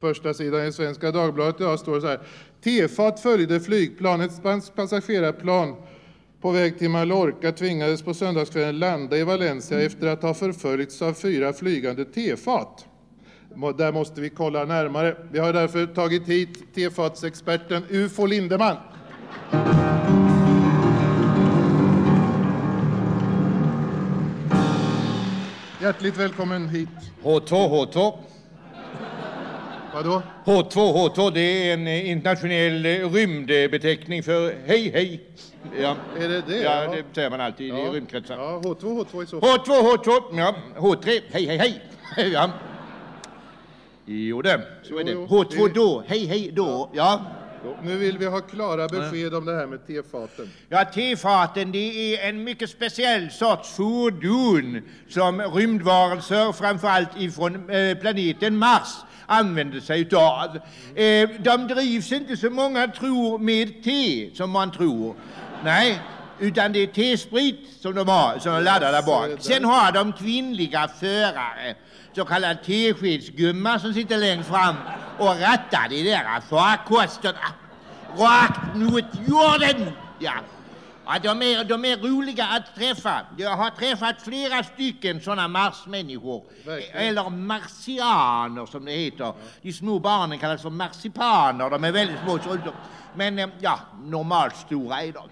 Första sidan i Svenska Dagbladet idag står det så här. Tefat följde flygplanets passagerarplan på väg till Mallorca tvingades på söndagskvällen landa i Valencia efter att ha förföljts av fyra flygande tefat. Där måste vi kolla närmare. Vi har därför tagit hit tefatsexperten UFO Lindeman. Hjärtligt välkommen hit. H2, H2. Vadå? H2, H2, det är en eh, internationell eh, rymdbeteckning för hej, hej. Ja, Är det det? ja det säger man alltid i Ja. rymdkretsar. Ja, H2, H2 i så fall. H2, H2, ja. H3, hej, hej, hej. Ja. Jo det, så är det. Jo, jo, H2 det- då, hej, hej då. Ja. Nu vill vi ha klara besked om det här med tefaten. Ja, tefaten det är en mycket speciell sorts fordon som rymdvarelser, framförallt ifrån eh, planeten Mars, använder sig utav. Eh, de drivs inte som många tror med te, som man tror. Nej, utan det är T-sprit som de har, som de laddar där bak. Sen har de kvinnliga förare, så kallad teskedsgumma som sitter längst fram och rattar de där farkosterna rakt mot jorden. Ja. Ja, de, är, de är roliga att träffa. Jag har träffat flera stycken sådana marsmänniskor. Verkligen. Eller marsianer som det heter. De små barnen kallas för marsipaner. De är väldigt små. Men eh, ja, normalt stora är de.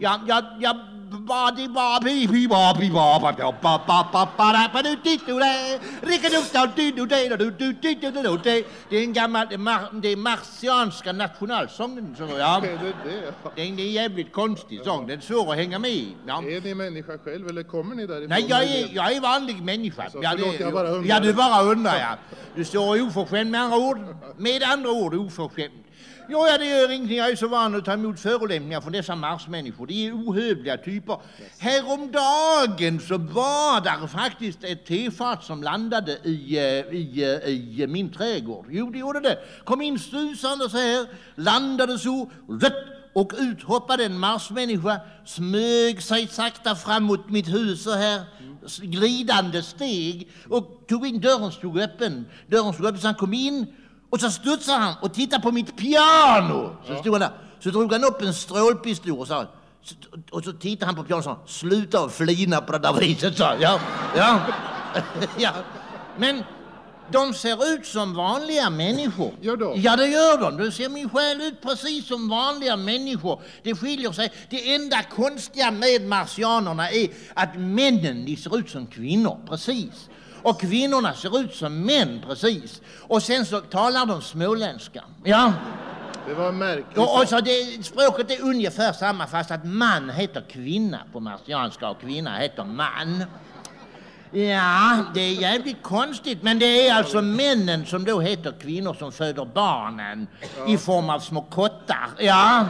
Ja, ja, ja, ba, di, ba, bi, bi, ba, ba, ba, ba, ba, ba, da, ba, du, di, du, da, ricka, du, da, di, du, da, da, du, di, du, du, du, det. Det är en gammal, det är marsianska nationalsången. Så, ja. Är det är en jävligt konstig sång. Den är svår att hänga med i. Ja. Är ni människa själv eller kommer ni därifrån? Nej, jag är, jag är vanlig människa. Så, ja, förlåt, jag bara undrar. ja, du bara undrar, ja. Du står oförskämd med andra ord. Med andra ord oförskämd. Ja, det gör ingenting. Jag är så van att ta emot förolämpningar från dessa marsmänniskor. De är ohövliga typer. Häromdagen så var där faktiskt ett tefat som landade i, eh, i, eh, i min trädgård. Jo, det gjorde det. Kom in susande så här, landade så, och ut hoppade en marsmänniska, smög sig sakta fram mot mitt hus så här, glidande steg och tog in, dörren stod öppen. Dörren stod öppen så han kom in och så studsade han och tittade på mitt piano. Så stod han där. Så drog han upp en strålpistol och sa och så tittade han på pianot och sa sluta att flina på det där viset, sa ja, ja, ja. Men de ser ut som vanliga människor. Gör de? Ja, det gör de. De ser min själ ut precis som vanliga människor. Det skiljer sig. Det enda konstiga med marsianerna är att männen de ser ut som kvinnor, precis. Och kvinnorna ser ut som män, precis. Och sen så talar de småländska. Ja. Det var märkligt. Och, och så det, språket är ungefär samma fast att man heter kvinna på marsianska och kvinna heter man. Ja, det är jävligt konstigt, men det är alltså männen som då heter kvinnor som föder barnen i form av små kottar. Ja,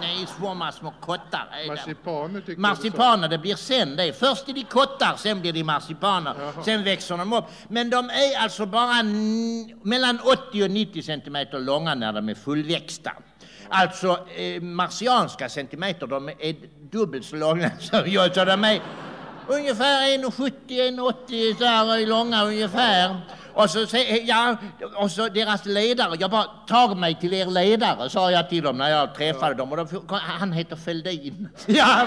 nej, av små kottar. Marsipaner tycker Marsipaner, det blir sen det. Först är de kottar, sen blir de marsipaner. Sen växer de upp. Men de är alltså bara mellan 80 och 90 centimeter långa när de är fullväxta. Alltså eh, marsianska centimeter, de är dubbelt så långa som jag. Så de är ungefär 1,70, 1,80 så här långa ungefär. Och så, ja, och så deras ledare, jag bara, tag mig till er ledare, sa jag till dem när jag träffade dem. Och de, han heter Fälldin. Ja,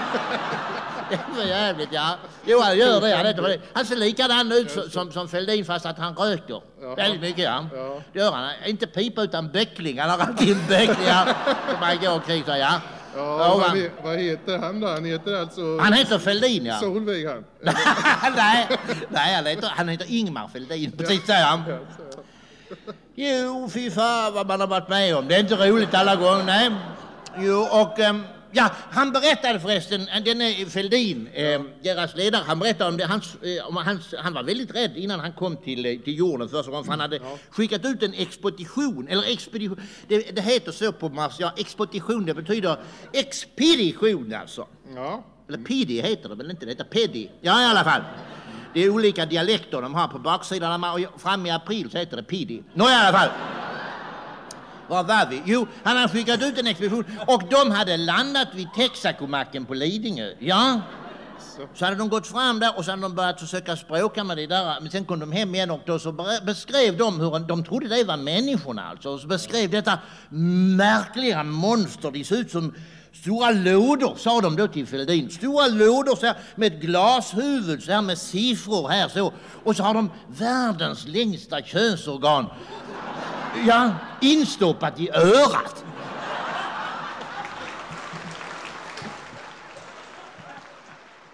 det var jävligt, ja. Jo, han gör det. Han, heter han ser likadan ut som, som, som Fälldin fast att han röker. Väldigt mycket, ja. Ja. Det gör han. Inte pipa utan böckling. Han har alltid en böckling, ja. Som han går omkring så, ja. Ja, vad, he- vad heter han då? Han heter alltså Han heter Fälldin, ja. Solveig han. nej, nej han, heter, han heter Ingmar Fälldin, precis säger han. Jo, fy fan vad man har varit med om. Det är inte roligt alla gånger, nej. Jo, och ehm, ja, han berättade förresten, eh, den är Fälldin, eh, deras ledare, han berättade om det. Hans, eh, om hans, han var väldigt rädd innan han kom till, eh, till jorden första gången, för han hade skickat ut en expedition, eller expedition, det, det heter så på Mars, ja, expedition, det betyder expedition alltså. Ja. Eller pidi heter det väl inte? Det heter pedi. Ja, i alla fall. Det är olika dialekter de har på baksidan. Och Fram i april så heter det pidi. Nå, i alla fall. Var var vi? Jo, han hade skickat ut en expedition och de hade landat vid Texacomacken på Lidingö. Ja, Så hade de gått fram där och så hade de börjat försöka språka med det där. Men sen kom de hem igen och då så beskrev de hur de trodde det var människorna alltså. Och så beskrev detta märkliga monster. De såg ut som stora lådor, sa de då till Fälldin. Stora lådor så här, med ett glashuvud, så här med siffror här så. Och så har de världens längsta könsorgan. Ja, instoppat i örat.